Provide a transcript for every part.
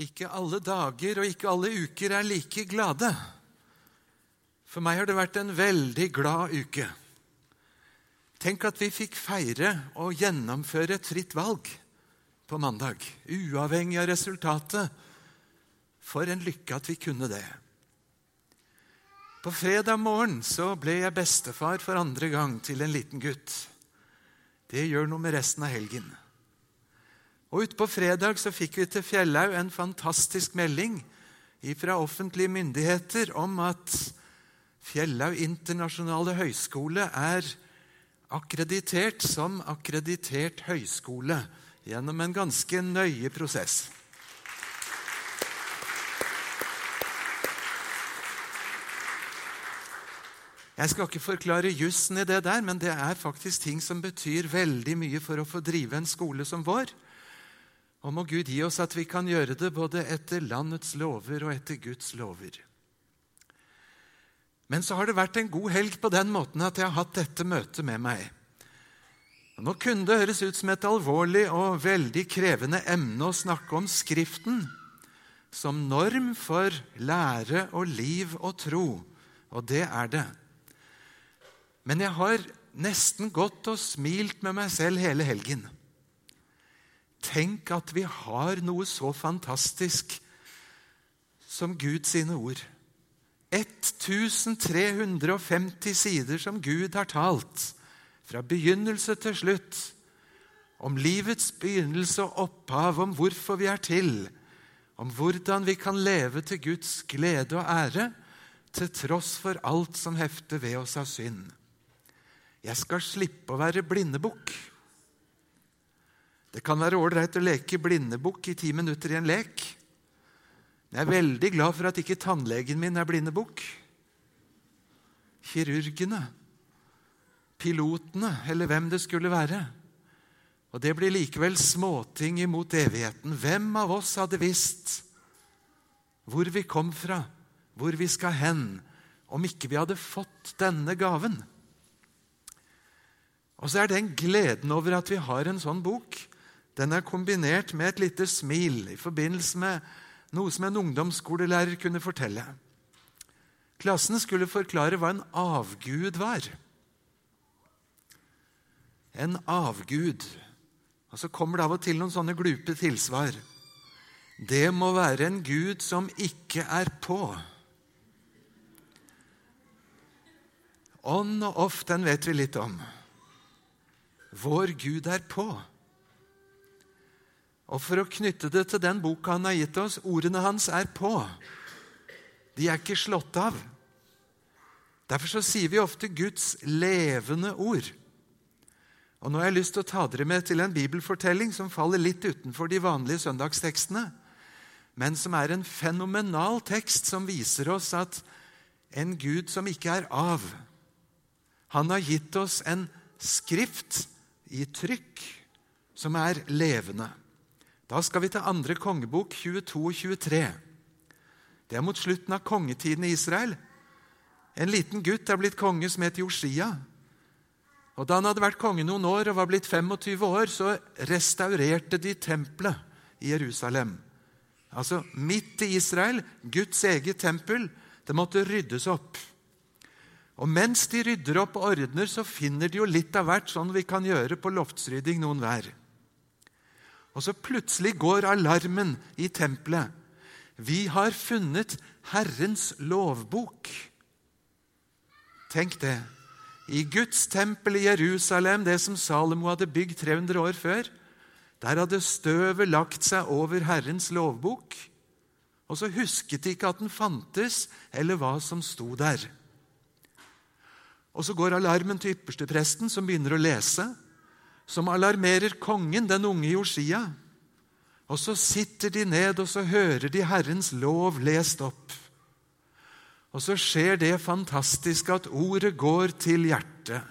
Ikke alle dager og ikke alle uker er like glade. For meg har det vært en veldig glad uke. Tenk at vi fikk feire og gjennomføre et fritt valg på mandag, uavhengig av resultatet. For en lykke at vi kunne det. På fredag morgen så ble jeg bestefar for andre gang til en liten gutt. Det gjør noe med resten av helgen. Og Utpå fredag så fikk vi til Fjellhaug en fantastisk melding fra offentlige myndigheter om at Fjellhaug internasjonale høgskole er akkreditert som akkreditert høyskole gjennom en ganske nøye prosess. Jeg skal ikke forklare jussen i det der, men det er faktisk ting som betyr veldig mye for å få drive en skole som vår. Og må Gud gi oss at vi kan gjøre det både etter landets lover og etter Guds lover. Men så har det vært en god helg på den måten at jeg har hatt dette møtet med meg. Og nå kunne det høres ut som et alvorlig og veldig krevende emne å snakke om Skriften som norm for lære og liv og tro, og det er det. Men jeg har nesten gått og smilt med meg selv hele helgen. Tenk at vi har noe så fantastisk som Gud sine ord. 1350 sider som Gud har talt, fra begynnelse til slutt, om livets begynnelse og opphav, om hvorfor vi er til, om hvordan vi kan leve til Guds glede og ære, til tross for alt som hefter ved oss av synd. Jeg skal slippe å være blindebukk. Det kan være ålreit å leke blindebukk i ti minutter i en lek. Men jeg er veldig glad for at ikke tannlegen min er blindebukk. Kirurgene, pilotene eller hvem det skulle være. Og det blir likevel småting imot evigheten. Hvem av oss hadde visst hvor vi kom fra, hvor vi skal hen, om ikke vi hadde fått denne gaven? Og så er den gleden over at vi har en sånn bok, den er kombinert med et lite smil i forbindelse med noe som en ungdomsskolelærer kunne fortelle. Klassen skulle forklare hva en avgud var. En avgud. Og Så kommer det av og til noen sånne glupe tilsvar. Det må være en gud som ikke er på. On og off, den vet vi litt om. Vår Gud er på. Og For å knytte det til den boka han har gitt oss ordene hans er på. De er ikke slått av. Derfor så sier vi ofte Guds levende ord. Og Nå har jeg lyst til å ta dere med til en bibelfortelling som faller litt utenfor de vanlige søndagstekstene, men som er en fenomenal tekst som viser oss at en Gud som ikke er av Han har gitt oss en skrift i trykk som er levende. Da skal vi til andre kongebok 22 og 23. Det er mot slutten av kongetiden i Israel. En liten gutt er blitt konge som het Josia. Og Da han hadde vært konge noen år og var blitt 25 år, så restaurerte de tempelet i Jerusalem. Altså midt i Israel, Guds eget tempel. Det måtte ryddes opp. Og mens de rydder opp og ordner, så finner de jo litt av hvert, sånn vi kan gjøre på loftsrydding noen hver. Og så plutselig går alarmen i tempelet. Vi har funnet Herrens lovbok. Tenk det. I Guds tempel i Jerusalem, det som Salomo hadde bygd 300 år før, der hadde støvet lagt seg over Herrens lovbok. Og så husket de ikke at den fantes, eller hva som sto der. Og Så går alarmen til ypperstepresten, som begynner å lese som alarmerer kongen, den unge Josia. Og så sitter de ned, og så hører de Herrens lov lest opp. Og så skjer det fantastiske at ordet går til hjertet.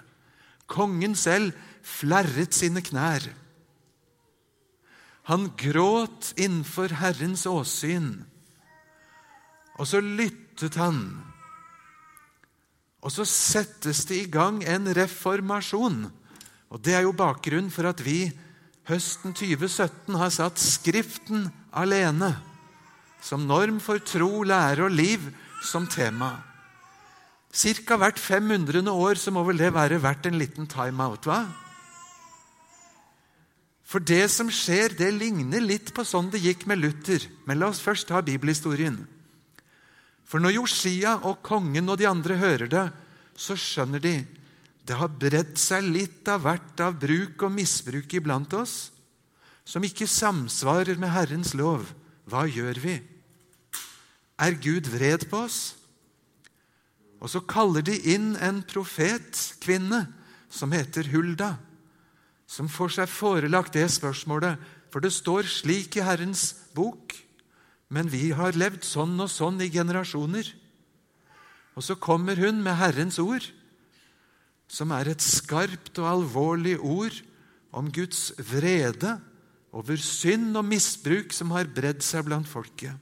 Kongen selv flerret sine knær. Han gråt innenfor Herrens åsyn. Og så lyttet han. Og så settes det i gang en reformasjon. Og Det er jo bakgrunnen for at vi høsten 2017 har satt Skriften alene som norm for tro, lære og liv som tema. Cirka hvert 500. år så må vel det være verdt en liten timeout, hva? For det som skjer, det ligner litt på sånn det gikk med Luther. Men la oss først ta bibelhistorien. For når Josia og kongen og de andre hører det, så skjønner de det har bredt seg litt av hvert av bruk og misbruk iblant oss, som ikke samsvarer med Herrens lov. Hva gjør vi? Er Gud vred på oss? Og så kaller de inn en profetkvinne som heter Hulda, som får seg forelagt det spørsmålet, for det står slik i Herrens bok, men vi har levd sånn og sånn i generasjoner. Og så kommer hun med Herrens ord, som er et skarpt og alvorlig ord om Guds vrede over synd og misbruk som har bredd seg blant folket.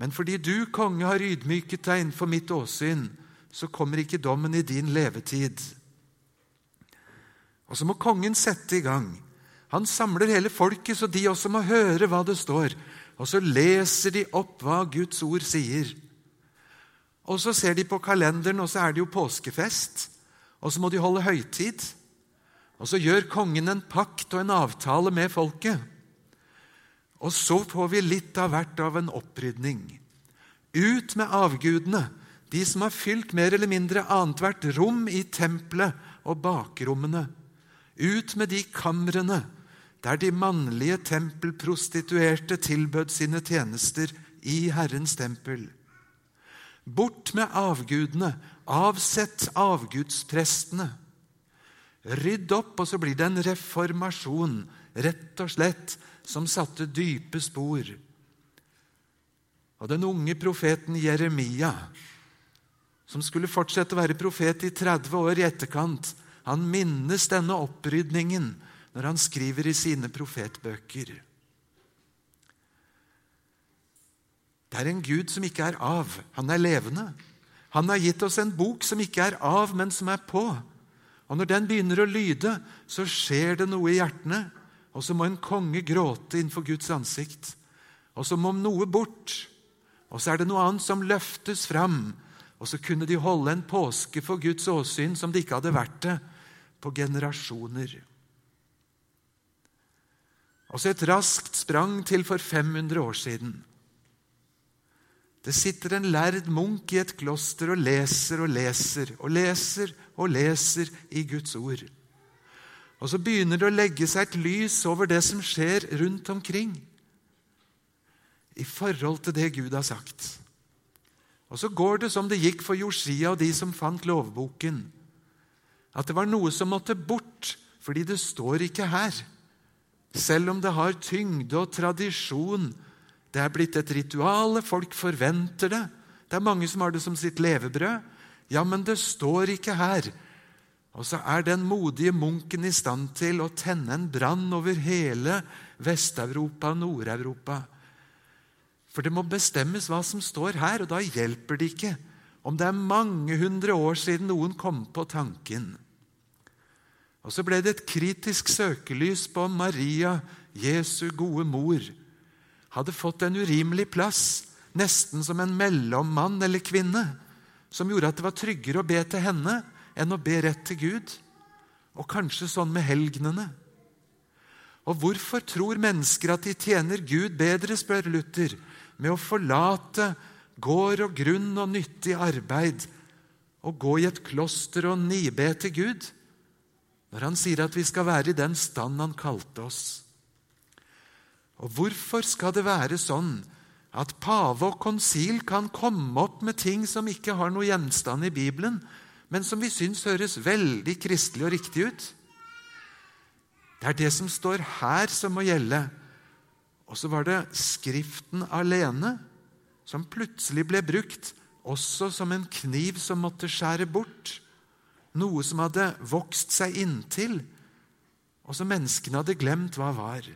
Men fordi du, konge, har ydmyket deg innenfor mitt åsyn, så kommer ikke dommen i din levetid. Og så må kongen sette i gang. Han samler hele folket, så de også må høre hva det står. Og så leser de opp hva Guds ord sier. Og så ser de på kalenderen, og så er det jo påskefest. Og så må de holde høytid. Og så gjør kongen en pakt og en avtale med folket. Og så får vi litt av hvert av en opprydning. Ut med avgudene, de som har fylt mer eller mindre annethvert rom i tempelet og bakrommene. Ut med de kamrene der de mannlige tempelprostituerte tilbød sine tjenester i Herrens tempel. Bort med avgudene, avsett avgudsprestene. Rydd opp, og så blir det en reformasjon, rett og slett, som satte dype spor. Og den unge profeten Jeremia, som skulle fortsette å være profet i 30 år i etterkant, han minnes denne opprydningen når han skriver i sine profetbøker. Det er en Gud som ikke er av. Han er levende. Han har gitt oss en bok som ikke er av, men som er på. Og Når den begynner å lyde, så skjer det noe i hjertene. Og så må en konge gråte innenfor Guds ansikt. Og så må noe bort. Og så er det noe annet som løftes fram. Og så kunne de holde en påske for Guds åsyn som det ikke hadde vært det på generasjoner. Og så et raskt sprang til for 500 år siden. Det sitter en lærd munk i et kloster og leser og leser og leser og leser i Guds ord. Og så begynner det å legge seg et lys over det som skjer rundt omkring i forhold til det Gud har sagt. Og så går det som det gikk for Josia og de som fant lovboken. At det var noe som måtte bort, fordi det står ikke her. Selv om det har tyngde og tradisjon det er blitt et ritual, folk forventer det. Det er mange som har det som sitt levebrød. Ja, men det står ikke her. Og så er den modige munken i stand til å tenne en brann over hele Vest-Europa og Nord-Europa. For det må bestemmes hva som står her, og da hjelper det ikke om det er mange hundre år siden noen kom på tanken. Og så ble det et kritisk søkelys på Maria, Jesu gode mor hadde fått en urimelig plass, nesten som en mellommann eller -kvinne, som gjorde at det var tryggere å be til henne enn å be rett til Gud. Og kanskje sånn med helgenene. Og hvorfor tror mennesker at de tjener Gud bedre, spør Luther, med å forlate gård og grunn og nyttig arbeid og gå i et kloster og nibe til Gud, når han sier at vi skal være i den stand han kalte oss? Og hvorfor skal det være sånn at pave og konsil kan komme opp med ting som ikke har noe gjenstand i Bibelen, men som vi syns høres veldig kristelig og riktig ut? Det er det som står her, som må gjelde. Og så var det Skriften alene som plutselig ble brukt også som en kniv som måtte skjære bort. Noe som hadde vokst seg inntil, og som menneskene hadde glemt hva var.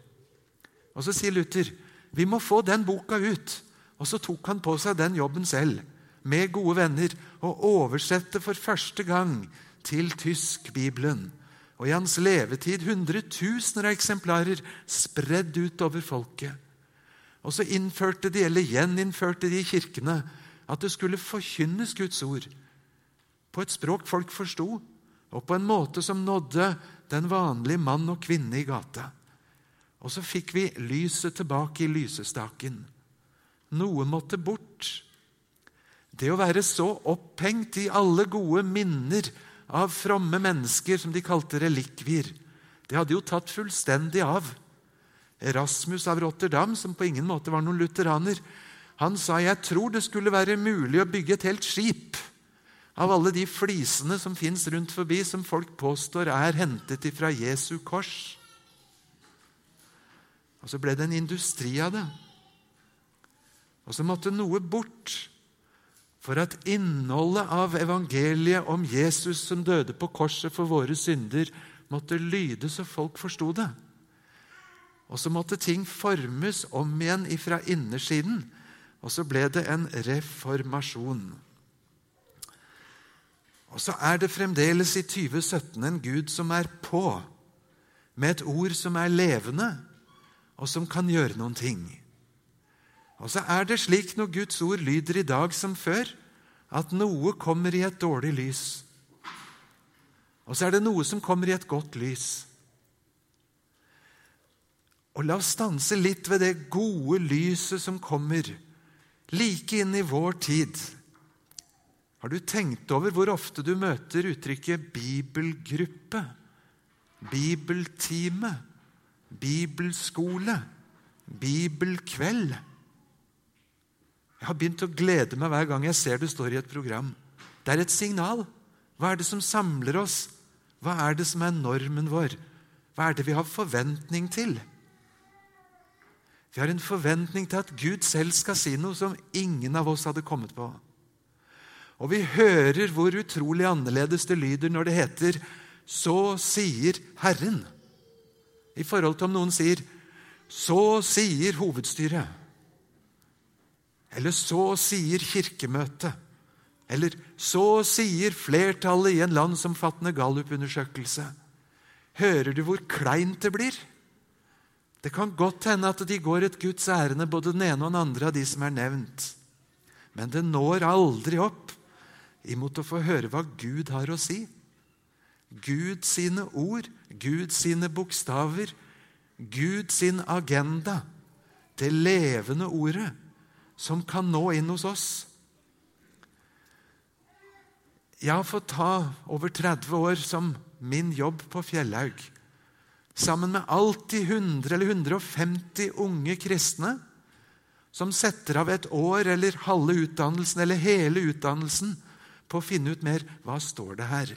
Og Så sier Luther vi må få den boka ut. Og så tok han på seg den jobben selv, med gode venner, og oversette for første gang til tysk Bibelen. Og i hans levetid hundretusener av eksemplarer spredd utover folket. Og så innførte de, eller gjeninnførte de i kirkene, at det skulle forkynnes Guds ord på et språk folk forsto, og på en måte som nådde den vanlige mann og kvinne i gata. Og så fikk vi lyset tilbake i lysestaken. Noe måtte bort. Det å være så opphengt i alle gode minner av fromme mennesker som de kalte relikvier, det hadde jo tatt fullstendig av. Erasmus av Rotterdam, som på ingen måte var noen lutheraner, han sa jeg tror det skulle være mulig å bygge et helt skip av alle de flisene som fins rundt forbi, som folk påstår er hentet ifra Jesu kors. Og så ble det en industri av det. Og så måtte noe bort for at innholdet av evangeliet om Jesus som døde på korset for våre synder, måtte lyde så folk forsto det. Og så måtte ting formes om igjen ifra innersiden. Og så ble det en reformasjon. Og så er det fremdeles i 2017 en Gud som er på, med et ord som er levende, og som kan gjøre noen ting. Og så er det slik når Guds ord lyder i dag som før, at noe kommer i et dårlig lys. Og så er det noe som kommer i et godt lys. Og la oss stanse litt ved det gode lyset som kommer like inn i vår tid. Har du tenkt over hvor ofte du møter uttrykket 'bibelgruppe', 'bibeltime', 'bibelskole', 'bibelkveld'? Jeg har begynt å glede meg hver gang jeg ser det står i et program. Det er et signal. Hva er det som samler oss? Hva er det som er normen vår? Hva er det vi har forventning til? Vi har en forventning til at Gud selv skal si noe som ingen av oss hadde kommet på. Og vi hører hvor utrolig annerledes det lyder når det heter 'Så sier Herren', i forhold til om noen sier 'Så sier hovedstyret', eller 'Så sier Kirkemøtet', eller 'Så sier flertallet i en landsomfattende gallupundersøkelse'. Hører du hvor kleint det blir? Det kan godt hende at de går et Guds ærende, både den ene og den andre av de som er nevnt. Men det når aldri opp imot å få høre hva Gud har å si. Gud sine ord, Gud sine bokstaver, Gud sin agenda. Det levende ordet som kan nå inn hos oss. Jeg har fått ta over 30 år som min jobb på Fjellhaug. Sammen med alltid 100 eller 150 unge kristne som setter av et år eller halve utdannelsen eller hele utdannelsen på å finne ut mer hva står det her.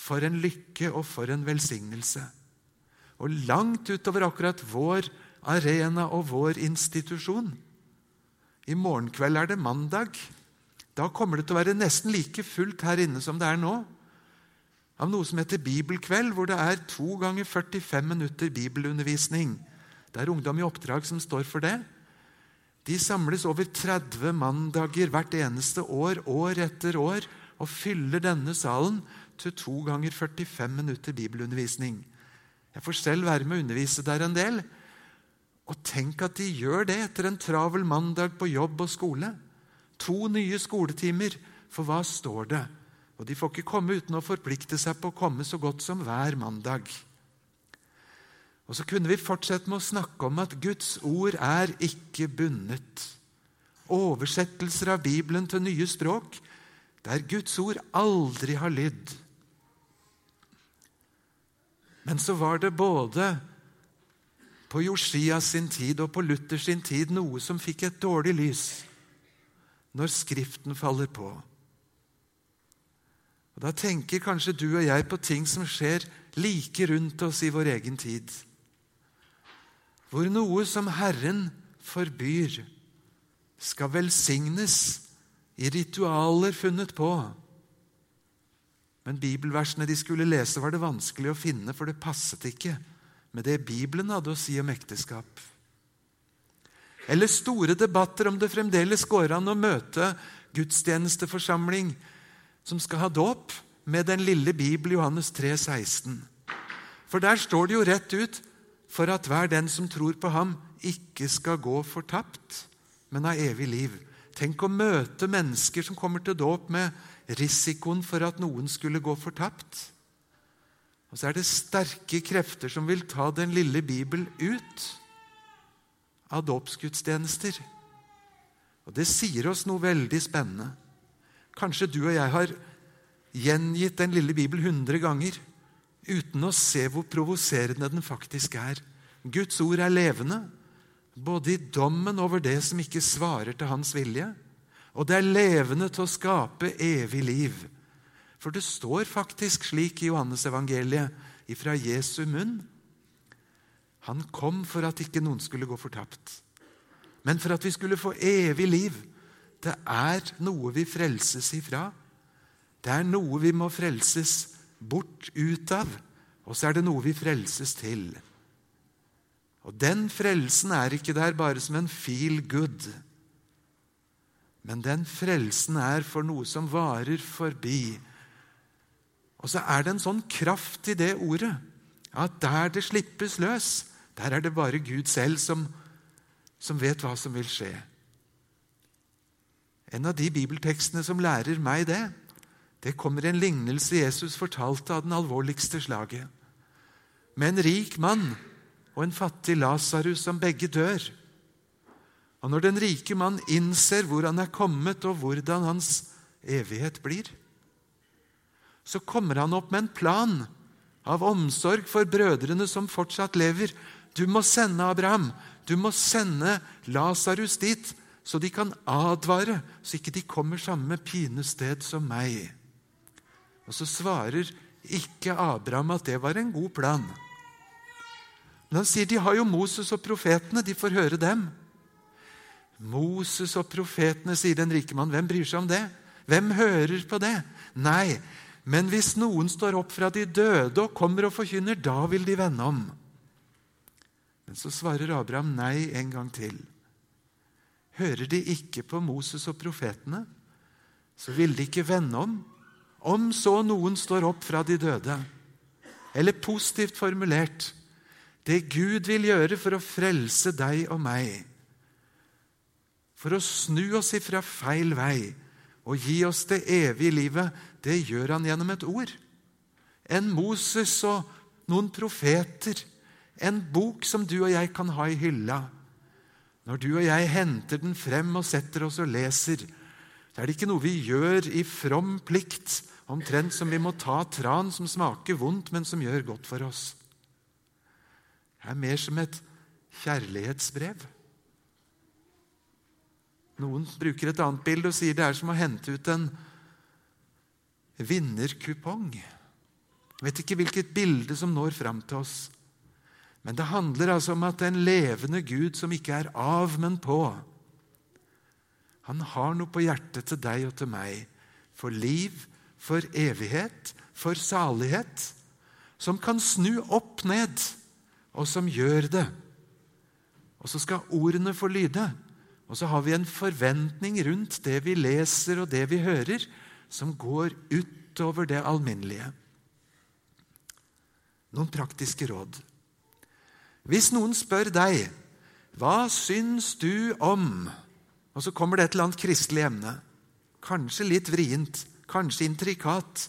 For en lykke og for en velsignelse. Og langt utover akkurat vår arena og vår institusjon. I morgen kveld er det mandag. Da kommer det til å være nesten like fullt her inne som det er nå. Av noe som heter Bibelkveld, hvor det er to ganger 45 minutter bibelundervisning. Det er ungdom i oppdrag som står for det. De samles over 30 mandager hvert eneste år, år etter år, og fyller denne salen til to ganger 45 minutter bibelundervisning. Jeg får selv være med å undervise der en del. Og tenk at de gjør det etter en travel mandag på jobb og skole. To nye skoletimer, for hva står det? Og de får ikke komme uten å forplikte seg på å komme så godt som hver mandag. Og så kunne vi fortsette med å snakke om at Guds ord er ikke bundet. Oversettelser av Bibelen til nye språk der Guds ord aldri har lydd. Men så var det både på Josias sin tid og på Luthers sin tid noe som fikk et dårlig lys når Skriften faller på. Og Da tenker kanskje du og jeg på ting som skjer like rundt oss i vår egen tid hvor noe som Herren forbyr, skal velsignes i ritualer funnet på. Men bibelversene de skulle lese, var det vanskelig å finne, for det passet ikke med det Bibelen hadde å si om ekteskap. Eller store debatter om det fremdeles går an å møte gudstjenesteforsamling som skal ha dåp, med den lille Bibel, Johannes 3, 16. For der står det jo rett ut for at hver den som tror på ham, ikke skal gå fortapt, men ha evig liv. Tenk å møte mennesker som kommer til dåp med risikoen for at noen skulle gå fortapt. Og så er det sterke krefter som vil ta den lille Bibelen ut av dåpsgudstjenester. Og det sier oss noe veldig spennende. Kanskje du og jeg har gjengitt den lille Bibelen hundre ganger uten å se hvor provoserende den faktisk er. Guds ord er levende, både i dommen over det som ikke svarer til hans vilje, og det er levende til å skape evig liv. For det står faktisk slik i Johannesevangeliet ifra Jesu munn. Han kom for at ikke noen skulle gå fortapt, men for at vi skulle få evig liv. Det er noe vi frelses ifra. Det er noe vi må frelses bort ut av, og så er det noe vi frelses til. Og Den frelsen er ikke der bare som en feel good, men den frelsen er for noe som varer forbi og så er det en sånn kraft i det ordet at der det slippes løs, der er det bare Gud selv som, som vet hva som vil skje. En av de bibeltekstene som lærer meg det, det kommer en lignelse Jesus fortalte av den alvorligste slaget. Med en rik mann og en fattig Lasarus som begge dør. Og når den rike mann innser hvor han er kommet, og hvordan hans evighet blir, så kommer han opp med en plan av omsorg for brødrene som fortsatt lever. Du må sende Abraham, du må sende Lasarus dit, så de kan advare, så ikke de kommer samme pinested som meg. Og så svarer ikke Abraham at det var en god plan. Men han sier de har jo Moses og profetene, de får høre dem. Moses og profetene, sier den rike mann. Hvem bryr seg om det? Hvem hører på det? Nei, men hvis noen står opp fra de døde og kommer og forkynner, da vil de vende om. Men så svarer Abraham nei en gang til. Hører de ikke på Moses og profetene, så vil de ikke vende om. Om så noen står opp fra de døde. Eller positivt formulert det Gud vil gjøre for å frelse deg og meg, for å snu oss ifra feil vei og gi oss det evige livet, det gjør han gjennom et ord. En Moses og noen profeter. En bok som du og jeg kan ha i hylla. Når du og jeg henter den frem og setter oss og leser, så er det ikke noe vi gjør i from plikt, omtrent som vi må ta tran som smaker vondt, men som gjør godt for oss. Det er mer som et kjærlighetsbrev. Noen bruker et annet bilde og sier det er som å hente ut en vinnerkupong. Jeg vet ikke hvilket bilde som når fram til oss. Men det handler altså om at en levende Gud som ikke er av, men på. Han har noe på hjertet til deg og til meg. For liv, for evighet, for salighet. Som kan snu opp ned, og som gjør det. Og så skal ordene få lyde. Og så har vi en forventning rundt det vi leser og det vi hører, som går utover det alminnelige. Noen praktiske råd. Hvis noen spør deg hva syns du om Og så kommer det et eller annet kristelig emne. Kanskje litt vrient, kanskje intrikat.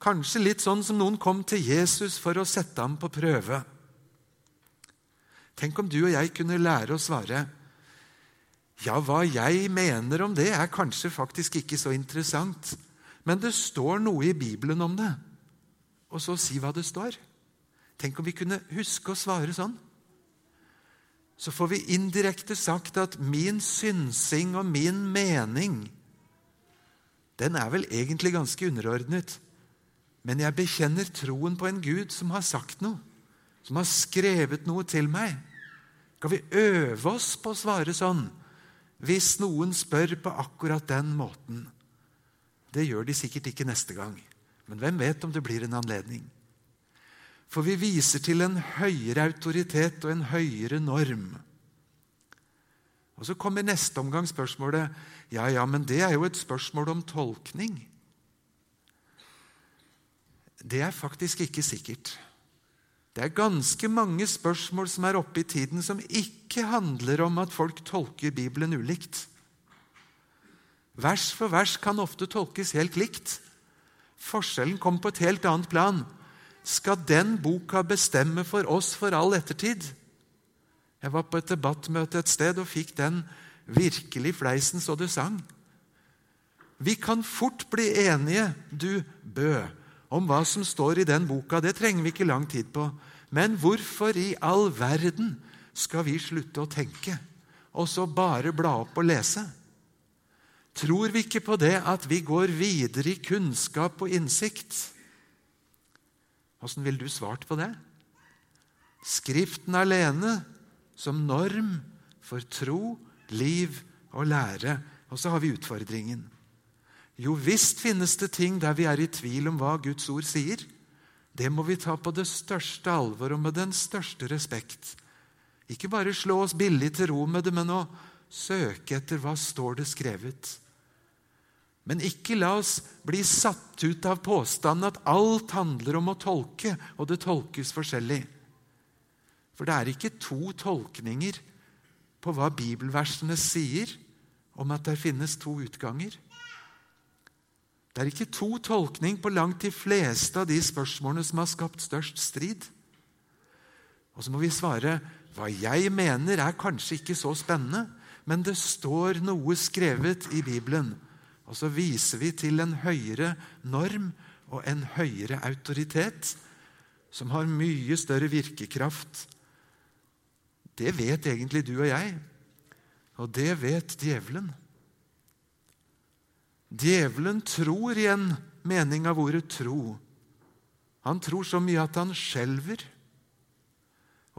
Kanskje litt sånn som noen kom til Jesus for å sette ham på prøve. Tenk om du og jeg kunne lære å svare ja, hva jeg mener om det, er kanskje faktisk ikke så interessant. Men det står noe i Bibelen om det. Og så si hva det står. Tenk om vi kunne huske å svare sånn. Så får vi indirekte sagt at min synsing og min mening den er vel egentlig ganske underordnet. Men jeg bekjenner troen på en Gud som har sagt noe, som har skrevet noe til meg. Skal vi øve oss på å svare sånn? Hvis noen spør på akkurat den måten. Det gjør de sikkert ikke neste gang, men hvem vet om det blir en anledning? For vi viser til en høyere autoritet og en høyere norm. Og Så kommer neste omgang spørsmålet ja, ja, men det er jo et spørsmål om tolkning. Det er faktisk ikke sikkert. Det er ganske mange spørsmål som er oppe i tiden, som ikke handler om at folk tolker Bibelen ulikt. Vers for vers kan ofte tolkes helt likt. Forskjellen kommer på et helt annet plan. Skal den boka bestemme for oss for all ettertid? Jeg var på et debattmøte et sted og fikk den virkelig fleisen så det sang. Vi kan fort bli enige, du Bø, om hva som står i den boka. Det trenger vi ikke lang tid på. Men hvorfor i all verden skal vi slutte å tenke, og så bare bla opp og lese? Tror vi ikke på det at vi går videre i kunnskap og innsikt? Åssen ville du svart på det? Skriften alene som norm for tro, liv og lære. Og så har vi utfordringen. Jo visst finnes det ting der vi er i tvil om hva Guds ord sier. Det må vi ta på det største alvor og med den største respekt. Ikke bare slå oss billig til ro med det, men å søke etter hva står det skrevet. Men ikke la oss bli satt ut av påstanden at alt handler om å tolke, og det tolkes forskjellig. For det er ikke to tolkninger på hva bibelversene sier om at det finnes to utganger. Det er ikke to tolkning på langt de fleste av de spørsmålene som har skapt størst strid. Og så må vi svare hva jeg mener, er kanskje ikke så spennende, men det står noe skrevet i Bibelen. Og så viser vi til en høyere norm og en høyere autoritet som har mye større virkekraft. Det vet egentlig du og jeg, og det vet djevelen. Djevelen tror i en mening av ordet tro. Han tror så mye at han skjelver,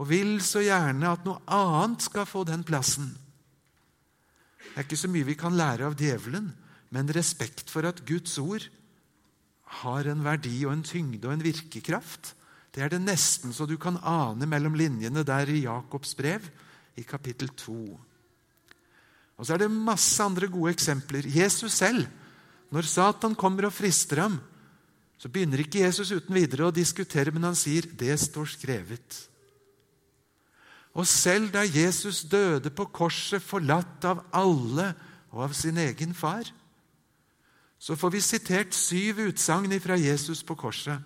og vil så gjerne at noe annet skal få den plassen. Det er ikke så mye vi kan lære av djevelen, men respekt for at Guds ord har en verdi og en tyngde og en virkekraft. Det er det nesten så du kan ane mellom linjene der i Jakobs brev, i kapittel 2. Og så er det masse andre gode eksempler. Jesus selv når Satan kommer og frister ham, så begynner ikke Jesus uten videre å diskutere, men han sier, 'Det står skrevet'. Og selv da Jesus døde på korset, forlatt av alle og av sin egen far, så får vi sitert syv utsagn fra Jesus på korset.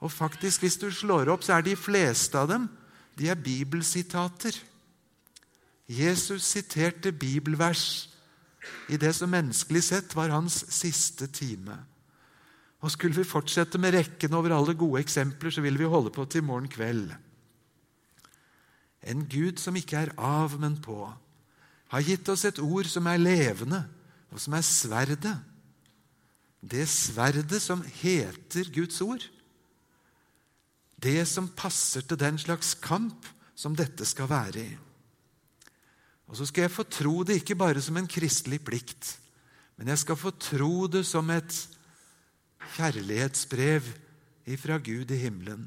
Og faktisk, hvis du slår opp, så er de fleste av dem de er bibelsitater. Jesus siterte bibelvers i det som menneskelig sett var hans siste time. Og Skulle vi fortsette med rekken over alle gode eksempler, så ville vi holde på til morgen kveld. En Gud som ikke er av, men på, har gitt oss et ord som er levende, og som er sverdet. Det sverdet som heter Guds ord. Det som passer til den slags kamp som dette skal være i. Og så skal jeg få tro det ikke bare som en kristelig plikt, men jeg skal få tro det som et kjærlighetsbrev ifra Gud i himmelen.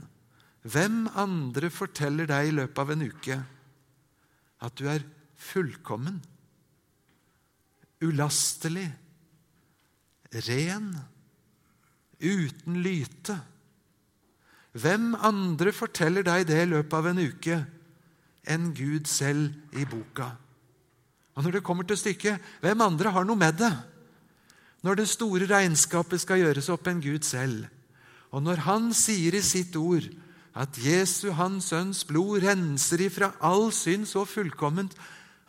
Hvem andre forteller deg i løpet av en uke at du er fullkommen, ulastelig, ren, uten lyte? Hvem andre forteller deg det i løpet av en uke enn Gud selv i boka? Og når det kommer til stykket, hvem andre har noe med det? Når det store regnskapet skal gjøres opp en Gud selv, og når Han sier i sitt ord at Jesu, Hans Sønns blod, renser ifra all synd så fullkomment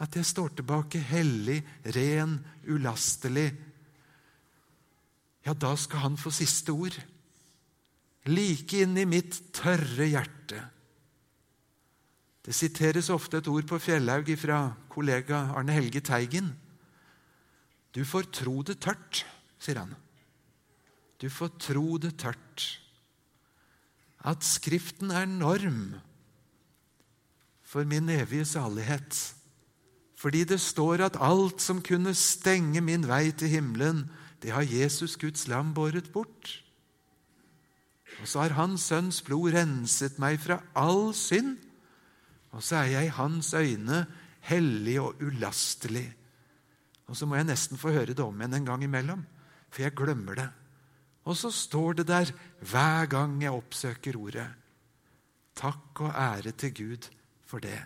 at jeg står tilbake hellig, ren, ulastelig Ja, da skal Han få siste ord. Like inn i mitt tørre hjerte. Det siteres ofte et ord på Fjellhaug fra kollega Arne Helge Teigen. Du får tro det tørt, sier han. Du får tro det tørt. At Skriften er norm for min evige salighet. Fordi det står at alt som kunne stenge min vei til himmelen, det har Jesus, Guds lam, båret bort. Og så har Hans Sønns blod renset meg fra all synd og så er jeg i hans øyne hellig og ulastelig. Og så må jeg nesten få høre det om igjen en gang imellom, for jeg glemmer det. Og så står det der hver gang jeg oppsøker ordet. Takk og ære til Gud for det.